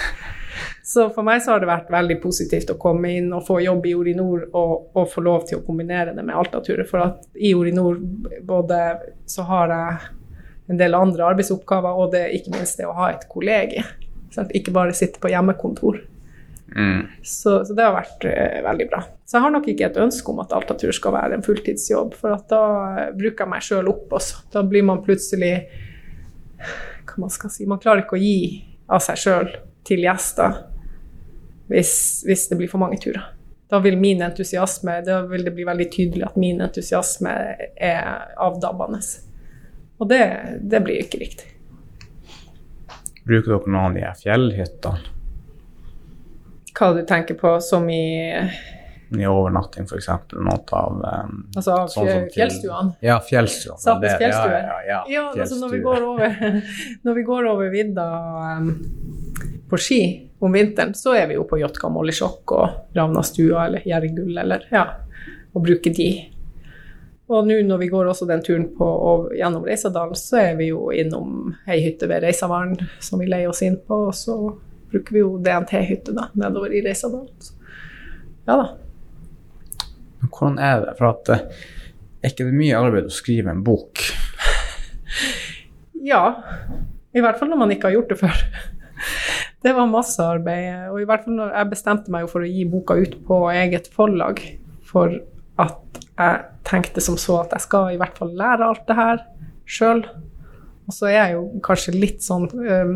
Så for meg så har det vært veldig positivt å komme inn og få jobb i Orinor og, og få lov til å kombinere det med Altaturet. For at i Orinor både så har jeg en del andre arbeidsoppgaver, og det ikke minst det å ha et kollegie. Sant? Ikke bare sitte på hjemmekontor. Mm. Så, så det har vært eh, veldig bra. Så jeg har nok ikke et ønske om at Altatur skal være en fulltidsjobb, for da eh, bruker jeg meg sjøl opp også. Da blir man plutselig Hva man skal si Man klarer ikke å gi av seg sjøl til gjester hvis, hvis det blir for mange turer. Da vil min entusiasme Da vil det bli veldig tydelig at min entusiasme er avdabbende. Og det, det blir ikke riktig. Bruker dere noen av de fjellhyttene? Hva du tenker på som i I overnatting, f.eks. Noe av um, Altså av Sånn fjellstuene? Ja, fjellstuene. Det- fjellstue. Ja, ja, ja, Ja, altså når vi går over, (laughs) vi går over vidda um, på ski om vinteren, så er vi jo på Jotka Mollysjokk og Ravnastua eller Gjergull eller ja, og bruker de. Og nå når vi går også den turen på, gjennom Reisadalen, så er vi jo innom ei hytte ved Reisavaren som vi leier oss inn på, og så bruker vi jo DNT-hytte da, nedover i Reisadalen. Så, ja da. Men hvordan er det? For at eh, er ikke det mye arbeid å skrive en bok? Ja, i hvert fall når man ikke har gjort det før. Det var masse arbeid, og i hvert fall når jeg bestemte meg for å gi boka ut på eget forlag, for at jeg tenkte som så at jeg skal i hvert fall lære alt det her sjøl. Og så er jeg jo kanskje litt sånn um,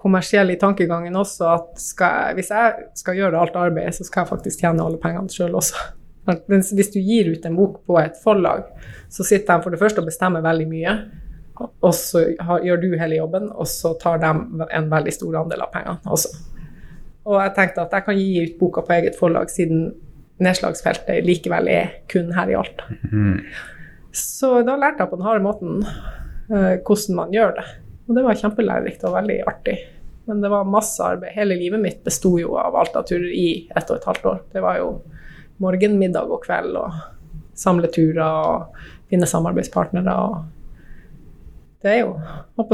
kommersiell i tankegangen også, at jeg, hvis jeg skal gjøre alt arbeidet, så skal jeg faktisk tjene alle pengene sjøl også. Men hvis du gir ut en bok på et forlag, så sitter de for det første og bestemmer veldig mye, og så har, gjør du hele jobben, og så tar de en veldig stor andel av pengene også. Og jeg tenkte at jeg kan gi ut boka på eget forlag, siden nedslagsfeltet likevel er kun her i Alta. Mm. Så da lærte jeg på den harde måten eh, hvordan man gjør det. Og det var kjempelærerikt og veldig artig. Men det var masse arbeid. Hele livet mitt besto jo av Alta-turer i ett og et halvt år. Det var jo morgen, middag og kveld og samleturer og finne samarbeidspartnere. og det jo,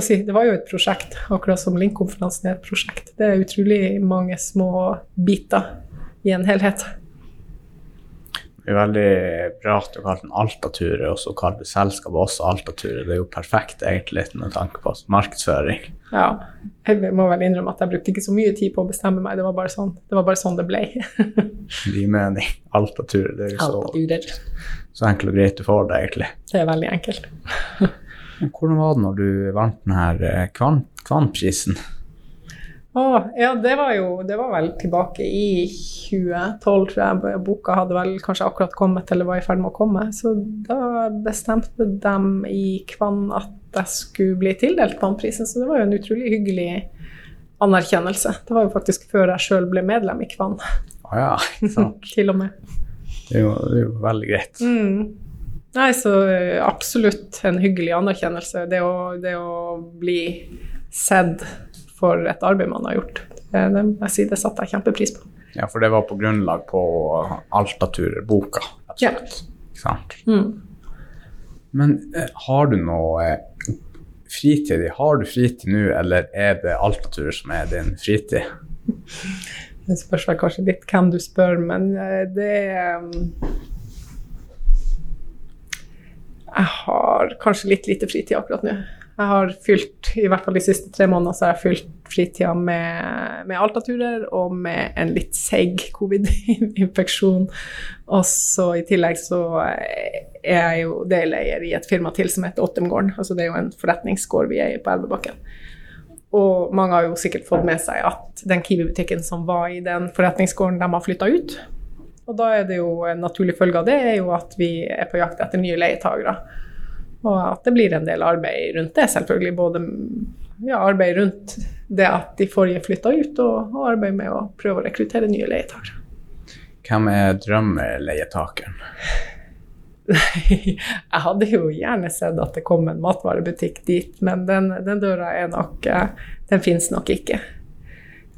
si, det var jo et prosjekt, akkurat som Link-konferansen er et prosjekt. Det er utrolig mange små biter i en helhet. Det er veldig bra at du kalte den Altature, og så kalte selskapet også Altature. Det er jo perfekt egentlig med tanke på markedsføring. Ja, jeg må vel innrømme at jeg brukte ikke så mye tid på å bestemme meg, det var bare sånn det, var bare sånn det ble. (laughs) Din mening. Altature. Det er jo så, så enkelt og greit du får det, egentlig. Det er veldig enkelt. (laughs) Hvordan var det når du vant denne eh, Kvan- Kvan-prisen? Å, ja, det var jo Det var vel tilbake i 2012, tror jeg. Boka hadde vel kanskje akkurat kommet, eller var i ferd med å komme. Så da bestemte de i Kvann at jeg skulle bli tildelt Kvannprisen, så det var jo en utrolig hyggelig anerkjennelse. Det var jo faktisk før jeg sjøl ble medlem i Kvann, Å ja, (laughs) til og med. Det er jo, det er jo veldig greit. Mm. Nei, så eh, absolutt en hyggelig anerkjennelse. Det å, det å bli sett for et arbeid man har gjort. Det, det, jeg sier det satte jeg kjempepris på. Ja, for det var på grunnlag på Altatur-boka, rett og Ja. slett. Ikke sant? Mm. Men eh, har du noe eh, fritid? Har du fritid nå, eller er det Altatur som er din fritid? (laughs) Det spørs kanskje litt hvem du spør, men det Jeg har kanskje litt lite fritid akkurat nå. Jeg har fylt, i hvert fall de siste tre månedene, så har jeg fylt fritida med, med Altaturer og med en litt seig covid-infeksjon. Og så i tillegg så er jeg jo deleier i et firma til som heter Ottemgården. Altså det er jo en forretningsgård vi eier på Elvebakken. Og mange har jo sikkert fått med seg at den Kiwi-butikken som var i den forretningsgården, de har flytta ut. Og da er det jo en naturlig følge av det er jo at vi er på jakt etter nye leietagere. Og at det blir en del arbeid rundt det, selvfølgelig. Både ja, arbeid rundt det at de forrige flytta ut, og, og arbeid med å prøve å rekruttere nye leietakere. Hvem er drømmeleietageren? (laughs) jeg hadde jo gjerne sett at det kom en matvarebutikk dit, men den, den døra er nok eh, Den fins nok ikke.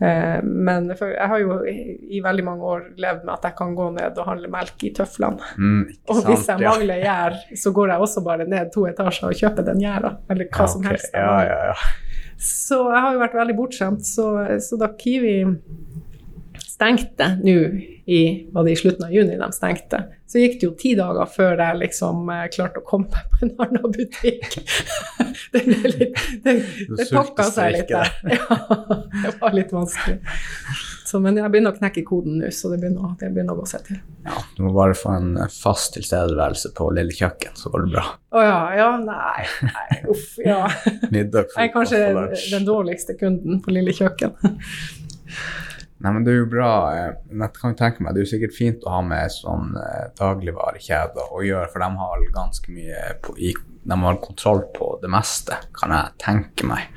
Eh, men jeg har jo i veldig mange år levd med at jeg kan gå ned og handle melk i tøflene. Mm, og hvis jeg mangler gjær, så går jeg også bare ned to etasjer og kjøper den gjæra, eller hva ja, som helst. Ja, ja, så jeg har jo vært veldig bortskjemt, så, så da Kiwi stengte nå i var det i slutten av juni de stengte, så gikk det jo ti dager før jeg liksom eh, klarte å komme meg på en annen butikk. (laughs) det ble litt Det, det pakka seg litt der. (laughs) Ja, det var litt vanskelig. Så, men jeg begynner å knekke koden nå, så det begynner, det begynner, å gå seg til. Ja, du må bare få en fast tilstedeværelse på lille kjøkken, så går det bra. Å ja, ja, nei, nei, uff, ja. (laughs) Middag, jeg er kanskje den dårligste kunden på lille kjøkken. Nei, men det er jo bra. Eh, jeg kan tenke meg, Det er jo sikkert fint å ha med sånn eh, dagligvarekjeder å gjøre, for de har ganske mye på, i, De har kontroll på det meste, kan jeg tenke meg.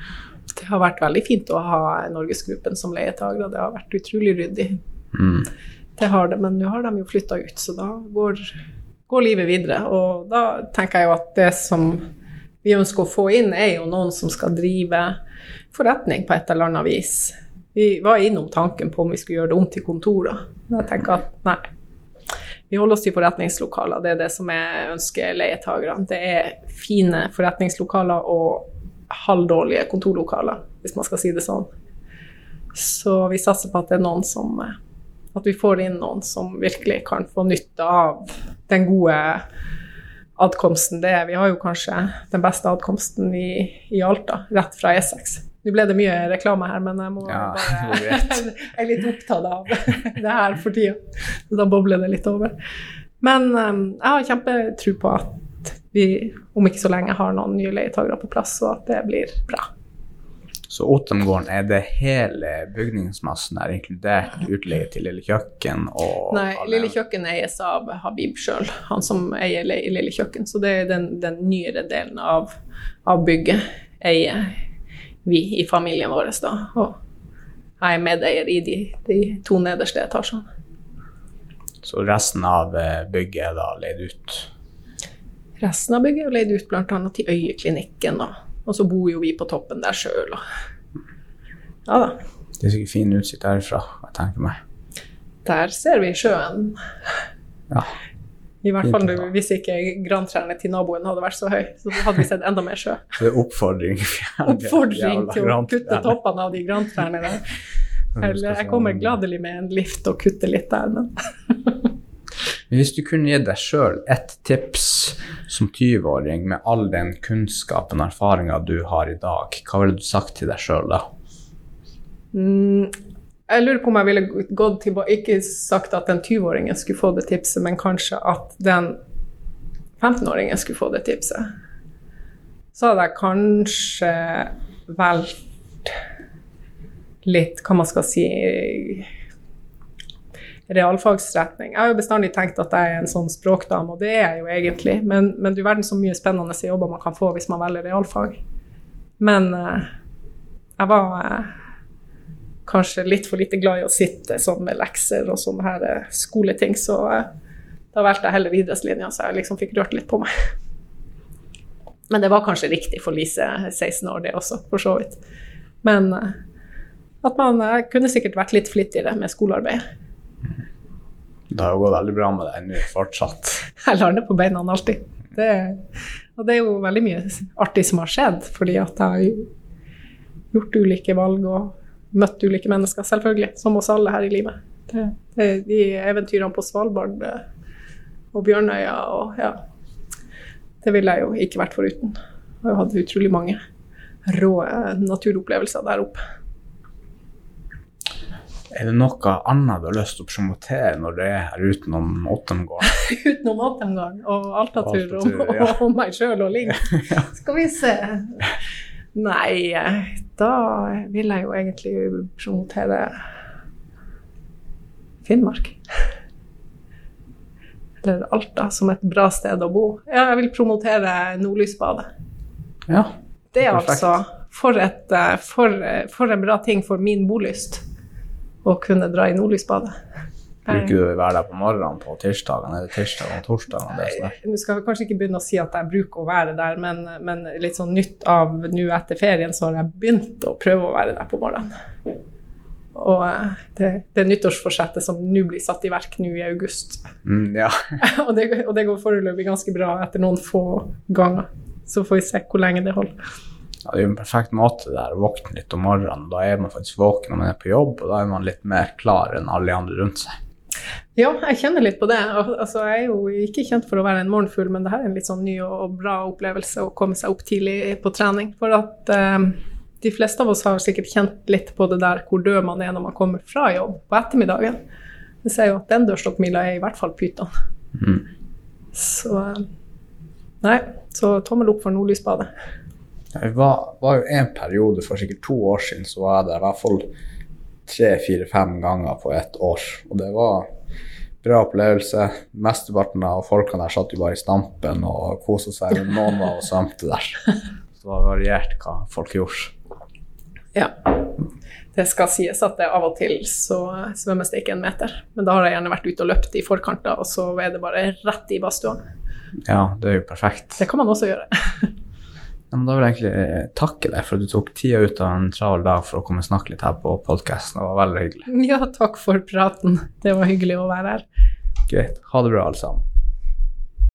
Det har vært veldig fint å ha Norgesgruppen som leietagere. Det har vært utrolig ryddig. Mm. Det har det, men nå har de jo flytta ut, så da går, går livet videre. Og da tenker jeg jo at det som vi ønsker å få inn, er jo noen som skal drive forretning på et eller annet vis vi var innom tanken på om vi skulle gjøre det om til kontorer. Men jeg tenker at nei. Vi holder oss til forretningslokaler. Det er det som jeg ønsker leietagerne. Det er fine forretningslokaler og halvdårlige kontorlokaler, hvis man skal si det sånn. Så vi satser på at det er noen som At vi får inn noen som virkelig kan få nytte av den gode adkomsten det er. Vi har jo kanskje den beste adkomsten i, i Alta, rett fra E6. Nå ble det mye reklame her, men jeg må ja, bare (laughs) (laughs) Jeg er litt opptatt av det her for tida, så da bobler det litt over. Men um, jeg har kjempetro på at vi om ikke så lenge har noen nye leietakere på plass, og at det blir bra. Så Otemgården, er det hele bygningsmassen er inkludert utleie til Lille Kjøkken? og Nei, Lille Kjøkken eies av Habib sjøl, han som eier Lille Kjøkken. Så det er den, den nyere delen av, av bygget eier vi i familien vår, da. Og jeg er medeier i de, de to nederste etasjene. Så resten av eh, bygget er da leid ut? Resten av bygget er leid ut bl.a. til Øyeklinikken, da. Og så bor jo vi på toppen der sjøl, Ja da. Det er sikkert fin utsikt derfra, jeg tenker meg. Der ser vi sjøen. Ja. I hvert fall hvis ikke grantrærne til naboen hadde vært så høy, så hadde vi sett enda mer sjø. (laughs) Det er oppfordring. (laughs) oppfordring til å kutte toppene av de grantrærne der. (laughs) Eller jeg kommer gladelig med en lift og kutter litt der, men Hvis du kunne gi deg sjøl ett tips som 20-åring med all den kunnskapen og erfaringa du har i dag, hva ville du sagt til deg sjøl da? Mm, jeg lurer på om jeg ville gått tilbake Ikke sagt at den 20-åringen skulle få det tipset, men kanskje at den 15-åringen skulle få det tipset. Så hadde jeg kanskje valgt litt, hva man skal si realfagsretning. Jeg har jo bestandig tenkt at jeg er en sånn språkdame, og det er jeg jo egentlig. Men, men du verden så mye spennende jobber man kan få hvis man velger realfag. Men uh, jeg var uh, kanskje litt for lite glad i å sitte sånn med lekser og sånne her uh, skoleting, så da valgte jeg heller idrettslinja, så jeg liksom fikk rørt litt på meg. Men det var kanskje riktig for Lise, 16 år, det også, for så vidt. Men at man kunne sikkert vært litt flittigere med skolearbeid. Det har jo gått veldig bra med deg nå fortsatt. (laughs) Jeg lander på beina alltid. Det, og det er jo veldig mye artig som har skjedd, fordi at jeg har gjort ulike valg og møtt ulike mennesker, selvfølgelig, som oss alle her i livet. Det, det, de eventyrene på Svalbard eh, og Bjørnøya og ja Det ville jeg jo ikke vært foruten. Jeg har hatt utrolig mange rå naturopplevelser der oppe. Er det noe annet du har lyst til å promotere når det er her utenom Åttemgården? (laughs) utenom Åttemgården og Altatur og, og, ja. og, (laughs) meg sjøl og Ling. (laughs) Skal vi se Nei, da vil jeg jo egentlig promotere Finnmark. Eller Alta som et bra sted å bo. Ja, jeg vil promotere Nordlysbadet. Ja, det er altså for, et, eh, for, eh, for en bra ting for min bolyst å kunne dra i nordlysbadet. Bruker du å være der på morgenen på tirsdagene? eller tirsdag og torsdag? Nå skal jeg kanskje ikke begynne å si at jeg bruker å være der, men, men litt sånn nytt av nå etter ferien, så har jeg begynt å prøve å være der på morgenen. Og eh, det, det nyttårsforsettet som nå blir satt i verk nå i august. Mm, ja. (laughs) og, det, og det går foreløpig ganske bra etter noen få ganger. Så får vi se hvor lenge det holder. Ja, det er jo en perfekt måte der, å våkne litt om morgenen. Da er man faktisk våken når man er på jobb, og da er man litt mer klar enn alle de andre rundt seg. Ja, jeg kjenner litt på det. Altså, jeg er jo ikke kjent for å være en morgenfugl, men det her er en litt sånn ny og bra opplevelse å komme seg opp tidlig på trening. For at eh, de fleste av oss har sikkert kjent litt på det der hvor død man er når man kommer fra jobb på ettermiddagen. Vi ser jo at den dørstokkmila er i hvert fall pyton. Mm. Så Nei, så tommel opp for nordlysbadet. Det var, var jo en periode for sikkert to år siden så var jeg der i hvert fall tre, fire, fem ganger på ett år. Og det var bra opplevelse. Mesteparten av folkene der satt jo bare i stampen og kosa seg. Men noen var og svømte der. Så det var variert hva folk gjorde. Ja. Det skal sies at det av og til så svømmes det ikke en meter. Men da har jeg gjerne vært ute og løpt i forkant, og så er det bare rett i badstua. Ja, det er jo perfekt. Det kan man også gjøre. Ja, men da vil jeg egentlig eh, takke deg for at du tok tida ut av en travel dag for å komme og snakke litt her på podkasten. Det var veldig hyggelig. (laughs) Ja, takk for praten. Det var hyggelig å være her. Greit. Ha det bra, alle sammen.